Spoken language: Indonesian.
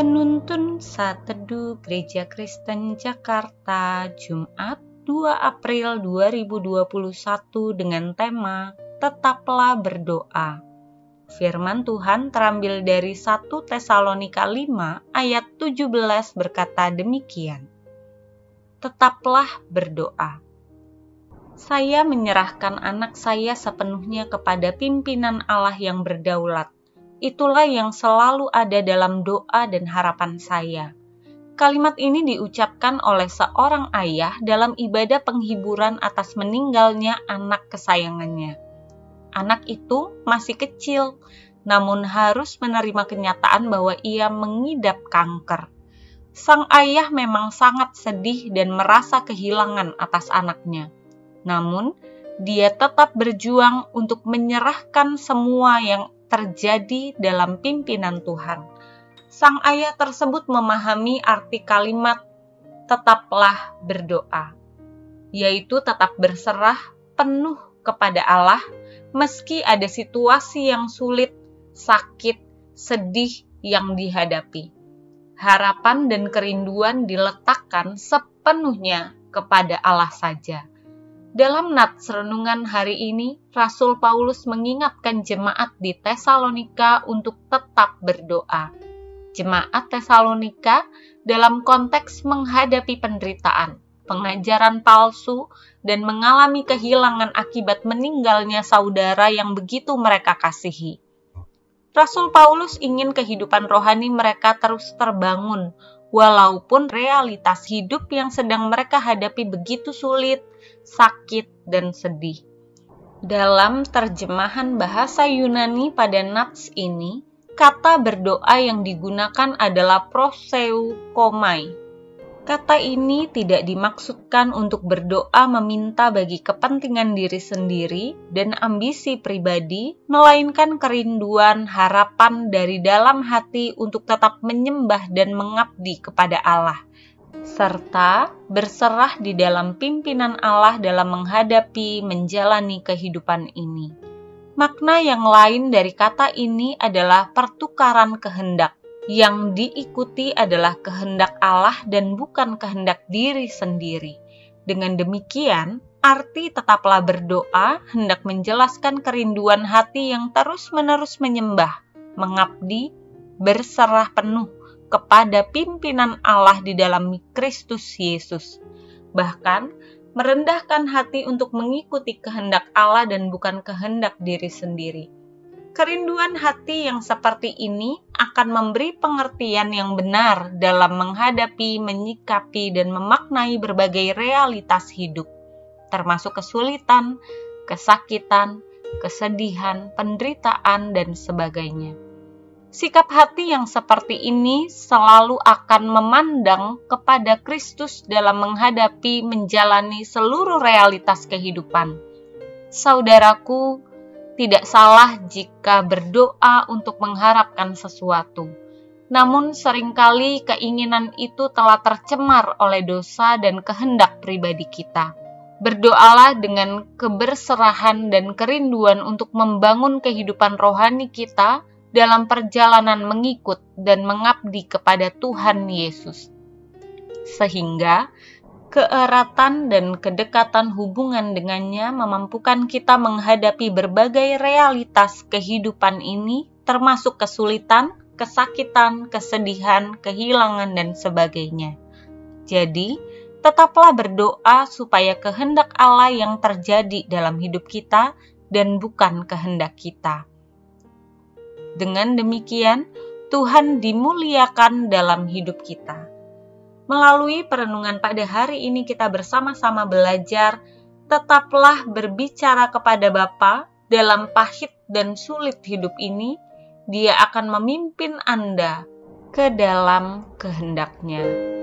Penuntun Saat Teduh Gereja Kristen Jakarta Jumat 2 April 2021 dengan tema Tetaplah Berdoa. Firman Tuhan terambil dari 1 Tesalonika 5 ayat 17 berkata demikian. Tetaplah berdoa. Saya menyerahkan anak saya sepenuhnya kepada pimpinan Allah yang berdaulat itulah yang selalu ada dalam doa dan harapan saya. Kalimat ini diucapkan oleh seorang ayah dalam ibadah penghiburan atas meninggalnya anak kesayangannya. Anak itu masih kecil, namun harus menerima kenyataan bahwa ia mengidap kanker. Sang ayah memang sangat sedih dan merasa kehilangan atas anaknya. Namun, dia tetap berjuang untuk menyerahkan semua yang terjadi dalam pimpinan Tuhan. Sang ayah tersebut memahami arti kalimat "tetaplah berdoa", yaitu tetap berserah penuh kepada Allah, meski ada situasi yang sulit, sakit, sedih yang dihadapi. Harapan dan kerinduan diletakkan sepenuhnya kepada Allah saja dalam nats renungan hari ini, Rasul Paulus mengingatkan jemaat di Tesalonika untuk tetap berdoa. Jemaat Tesalonika dalam konteks menghadapi penderitaan, pengajaran palsu, dan mengalami kehilangan akibat meninggalnya saudara yang begitu mereka kasihi. Rasul Paulus ingin kehidupan rohani mereka terus terbangun, walaupun realitas hidup yang sedang mereka hadapi begitu sulit, sakit, dan sedih. Dalam terjemahan bahasa Yunani pada nats ini, kata berdoa yang digunakan adalah proseu komai, Kata ini tidak dimaksudkan untuk berdoa meminta bagi kepentingan diri sendiri dan ambisi pribadi, melainkan kerinduan harapan dari dalam hati untuk tetap menyembah dan mengabdi kepada Allah, serta berserah di dalam pimpinan Allah dalam menghadapi menjalani kehidupan ini. Makna yang lain dari kata ini adalah pertukaran kehendak yang diikuti adalah kehendak Allah dan bukan kehendak diri sendiri. Dengan demikian, arti tetaplah berdoa hendak menjelaskan kerinduan hati yang terus-menerus menyembah, mengabdi, berserah penuh kepada pimpinan Allah di dalam Kristus Yesus. Bahkan, merendahkan hati untuk mengikuti kehendak Allah dan bukan kehendak diri sendiri Kerinduan hati yang seperti ini akan memberi pengertian yang benar dalam menghadapi, menyikapi, dan memaknai berbagai realitas hidup, termasuk kesulitan, kesakitan, kesedihan, penderitaan, dan sebagainya. Sikap hati yang seperti ini selalu akan memandang kepada Kristus dalam menghadapi, menjalani seluruh realitas kehidupan. Saudaraku, tidak salah jika berdoa untuk mengharapkan sesuatu. Namun sering kali keinginan itu telah tercemar oleh dosa dan kehendak pribadi kita. Berdoalah dengan keberserahan dan kerinduan untuk membangun kehidupan rohani kita dalam perjalanan mengikut dan mengabdi kepada Tuhan Yesus. Sehingga keeratan dan kedekatan hubungan dengannya memampukan kita menghadapi berbagai realitas kehidupan ini, termasuk kesulitan, kesakitan, kesedihan, kehilangan, dan sebagainya. Jadi, tetaplah berdoa supaya kehendak Allah yang terjadi dalam hidup kita dan bukan kehendak kita. Dengan demikian, Tuhan dimuliakan dalam hidup kita. Melalui perenungan pada hari ini kita bersama-sama belajar, tetaplah berbicara kepada Bapa dalam pahit dan sulit hidup ini, dia akan memimpin Anda ke dalam kehendaknya.